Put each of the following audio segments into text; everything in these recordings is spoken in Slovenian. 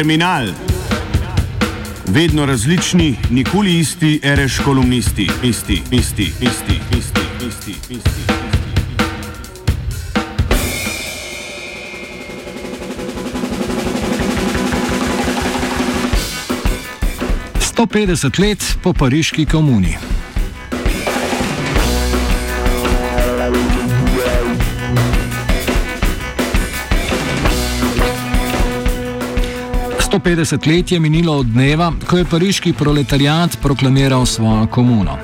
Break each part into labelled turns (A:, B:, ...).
A: Terminal. Vedno različni, nikoli isti, reš kolumnisti, isti, isti, isti, isti, isti, isti.
B: Sto petdeset let po pariški komuni. 150 let je minilo od dneva, ko je pariški proletariat proklamiral svojo komuno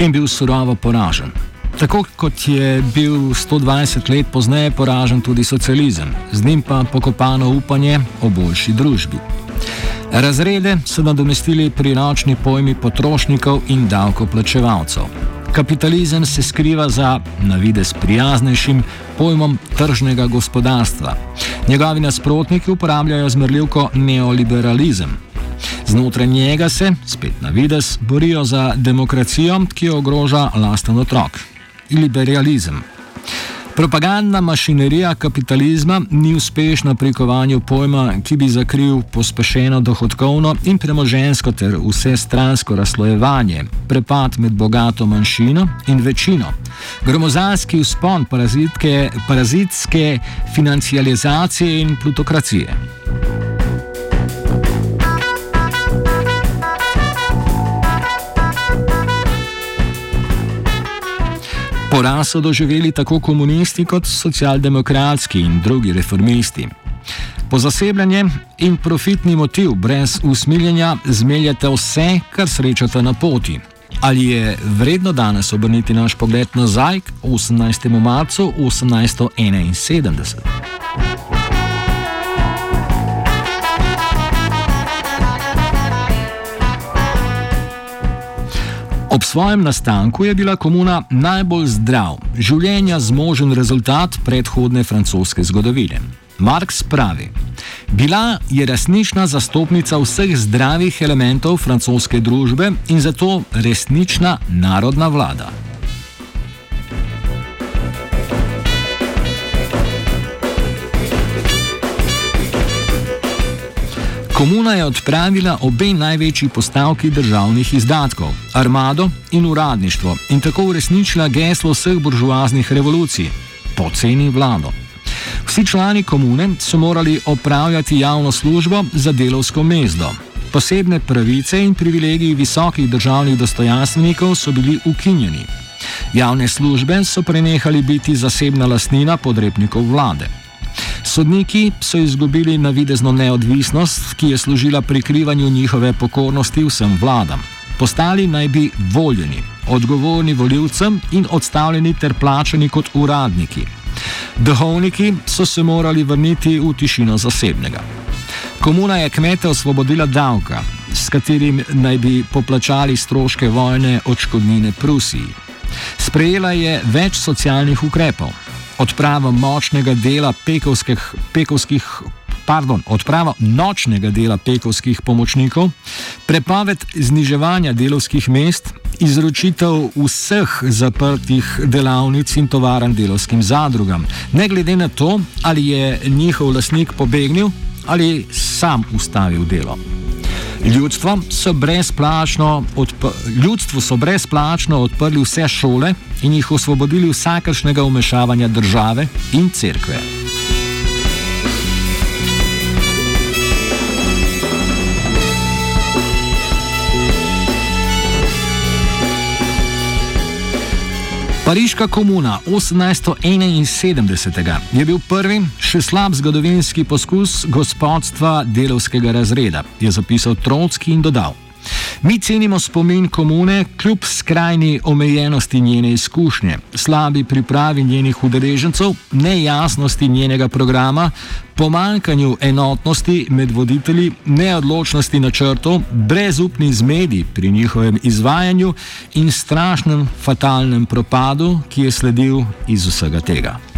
B: in bil surovo poražen. Tako kot je bil 120 let pozneje poražen tudi socializem, z njim pa pokopano upanje o boljši družbi. Razrede so nadomestili priročni pojmi potrošnikov in davkoplačevalcev. Kapitalizem se skriva za navidez prijaznejšim pojmom tržnega gospodarstva. Njegovi nasprotniki uporabljajo zmrljivko neoliberalizem. Znotraj njega se, spet navidez, borijo za demokracijo, ki jo ogroža lasten otrok. Liberalizem. Propagandna mašinerija kapitalizma ni uspešna pri kovanju pojma, ki bi zakril pospešeno dohodkovno in premožensko ter vse stransko razslojevanje, prepad med bogato manjšino in večino, gromozanski uspon parazitske financializacije in plutokracije. Poraz so doživeli tako komunisti kot socialdemokratski in drugi reformisti. Po zasebljanje in profitni motiv brez usmiljenja zmeljete vse, kar srečate na poti. Ali je vredno danes obrniti naš pogled nazaj k 18. marcu 1871? Ob svojem nastanku je bila komuna najbolj zdrav, življenja zmožen rezultat predhodne francoske zgodovine. Marx pravi: Bila je resnična zastopnica vseh zdravih elementov francoske družbe in zato resnična narodna vlada. Komuna je odpravila obe največji postavki državnih izdatkov, armado in uradništvo, in tako uresničila geslo vseh buržoaznih revolucij: poceni vlado. Vsi člani komune so morali opravljati javno službo za delovsko mezdo. Posebne pravice in privilegiji visokih državnih dostojanstvenikov so bili ukinjeni. Javne službe so prenehali biti zasebna lastnina podrepnikov vlade. Sodniki so izgubili navidezno neodvisnost, ki je služila prikrivanju njihove pokornosti vsem vladam. Postali naj bi voljeni, odgovorni voljivcem in odstavljeni ter plačani kot uradniki. Duhovniki so se morali vrniti v tišino zasebnega. Komuna je kmete osvobodila davka, s katerim naj bi poplačali stroške vojne odškodnine Prusiji. Sprejela je več socialnih ukrepov odprava močnega dela pekovskih, pekovskih pardon, odprava nočnega dela pekovskih pomočnikov, prepoved zniževanja delovskih mest, izročitev vseh zaprtih delavnic in tovaran delovskim zadrugam, ne glede na to, ali je njihov lasnik pobegnil ali sam ustavil delo. Ljudstvo so ljudstvu so brezplačno odprli vse šole in jih osvobodili vsakršnega umešavanja države in cerkve. Pariška komuna 1871 je bil prvi, še slab zgodovinski poskus gospodstva delovskega razreda, je zapisal Trotski in dodal. Mi cenimo spomin komune kljub skrajni omejenosti njene izkušnje, slabi pripravi njenih udeležencev, nejasnosti njenega programa, pomankanju enotnosti med voditelji, neodločnosti načrtov, brezupni zmedi pri njihovem izvajanju in strašnem fatalnem propadu, ki je sledil iz vsega tega.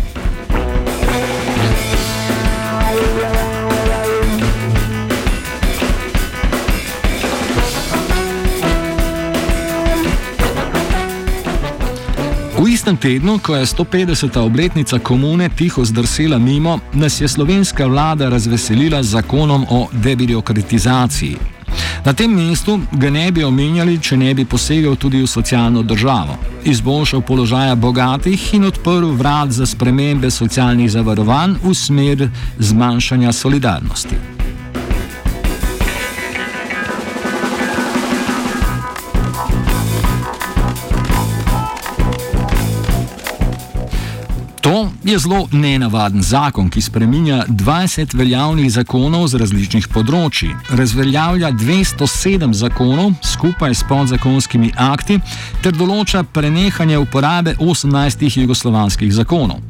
B: Istem tednu, ko je 150. obletnica komune tiho zdrsela mimo, nas je slovenska vlada razveselila z zakonom o debirokratizaciji. Na tem mestu ga ne bi omenjali, če ne bi posegel tudi v socialno državo, izboljšal položaja bogatih in odprl vrat za spremembe socialnih zavarovanj v smer zmanjšanja solidarnosti. Je zelo nenavaden zakon, ki spreminja 20 veljavnih zakonov z različnih področji, razveljavlja 207 zakonov skupaj s podzakonskimi akti ter določa prenehanje uporabe 18 jugoslovanskih zakonov.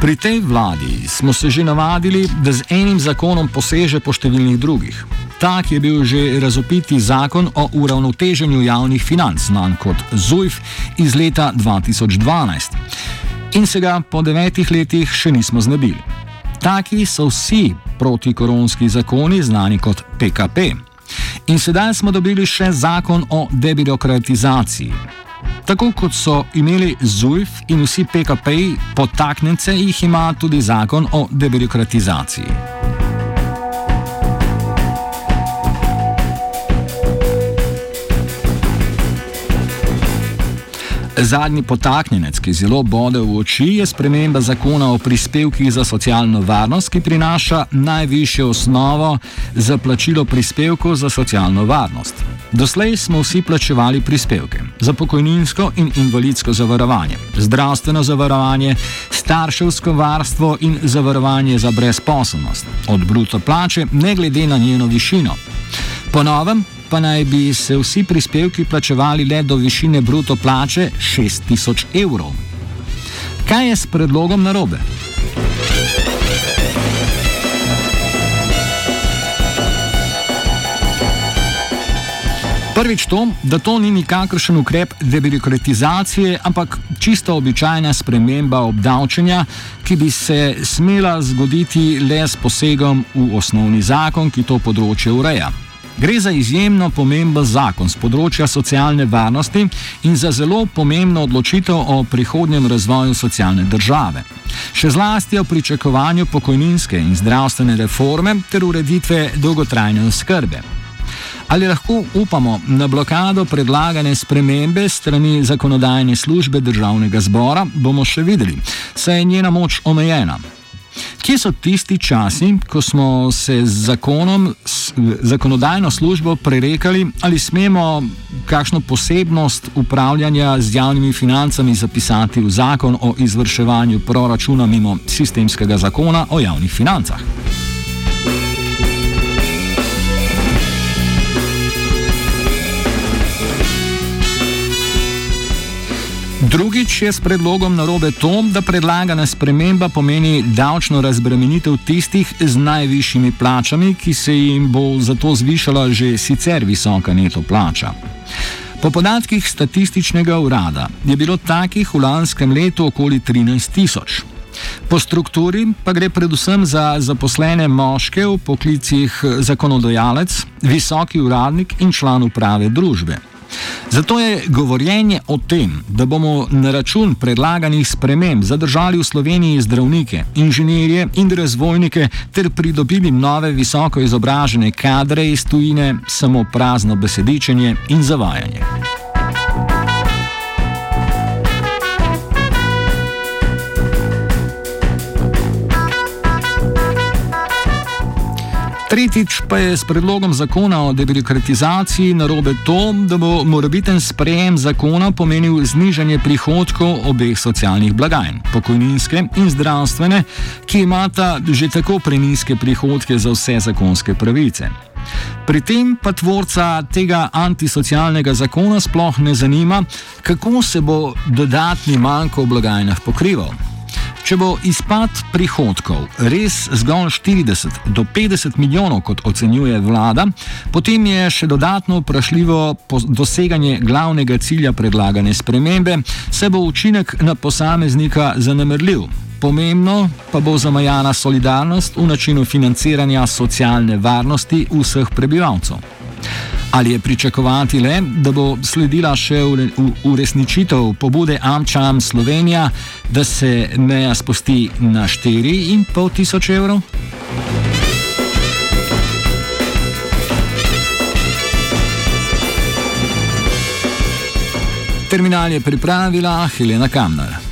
B: Pri tej vladi smo se že navadili, da z enim zakonom poseže po številnih drugih. Tak je bil že razopiti zakon o uravnoteženju javnih financ, znan kot ZUJF iz leta 2012 in se ga po devetih letih še nismo znebili. Taki so vsi protikoronski zakoni, znani kot PKP. In sedaj smo dobili še zakon o debirokratizaciji. Tako kot so imeli ZUIF in vsi PKP, potaknjence jih ima tudi zakon o debirokratizaciji. Zadnji potaknjenec, ki zelo bode v oči, je sprememba zakona o prispevkih za socialno varnost, ki prinaša najvišjo osnovo za plačilo prispevkov za socialno varnost. Doslej smo vsi plačevali prispevke za pokojninsko in invalidsko zavarovanje, zdravstveno zavarovanje, starševsko varstvo in zavarovanje za brezposobnost, od bruto plače, ne glede na njeno višino. Po novem pa naj bi se vsi prispevki plačevali le do višine bruto plače 6000 evrov. Kaj je s predlogom narobe? Prvič to, da to ni nikakršen ukrep debirokratizacije, ampak čisto običajna sprememba obdavčenja, ki bi se smela zgoditi le s posegom v osnovni zakon, ki to področje ureja. Gre za izjemno pomemben zakon z področja socialne varnosti in za zelo pomembno odločitev o prihodnjem razvoju socialne države. Še zlasti o pričakovanju pokojninske in zdravstvene reforme ter ureditve dolgotrajne oskrbe. Ali lahko upamo na blokado predlagane spremembe strani zakonodajne službe državnega zbora, bomo še videli, saj je njena moč omejena. Kje so tisti časi, ko smo se z zakonom, z zakonodajno službo prerekali, ali smemo kakšno posebnost upravljanja z javnimi financami zapisati v zakon o izvrševanju proračuna mimo sistemskega zakona o javnih financah? Drugič je s predlogom narobe to, da predlagana sprememba pomeni davčno razbremenitev tistih z najvišjimi plačami, ki se jim bo zato zvišala že sicer visoka neto plača. Po podatkih statističnega urada je bilo takih v lanskem letu okoli 13 tisoč. Po strukturi pa gre predvsem za zaposlene moške v poklicih zakonodajalec, visoki uradnik in član uprave družbe. Zato je govorjenje o tem, da bomo na račun predlaganih sprememb zadržali v Sloveniji zdravnike, inženirje in razvojnike ter pridobili nove visoko izobražene kadre iz tujine, samo prazno besedičenje in zavajanje. Tretjič pa je s predlogom zakona o debirokratizaciji narobe to, da bo morebiten sprejem zakona pomenil znižanje prihodkov obeh socialnih blagajn, pokojninske in zdravstvene, ki imata že tako preniske prihodke za vse zakonske pravice. Pri tem pa tvorca tega antisocialnega zakona sploh ne zanima, kako se bo dodatni manjko v blagajnah pokrival. Če bo izpad prihodkov res zgolj 40 do 50 milijonov, kot ocenjuje vlada, potem je še dodatno vprašljivo doseganje glavnega cilja predlagane spremembe, se bo učinek na posameznika zanemrljiv. Pomembno pa bo zamajana solidarnost v načinu financiranja socialne varnosti vseh prebivalcev. Ali je pričakovati le, da bo sledila še uresničitev pobude Amčam Slovenija, da se meja spusti na 4,5 tisoč evrov? Terminal je pripravila Helena Kamnar.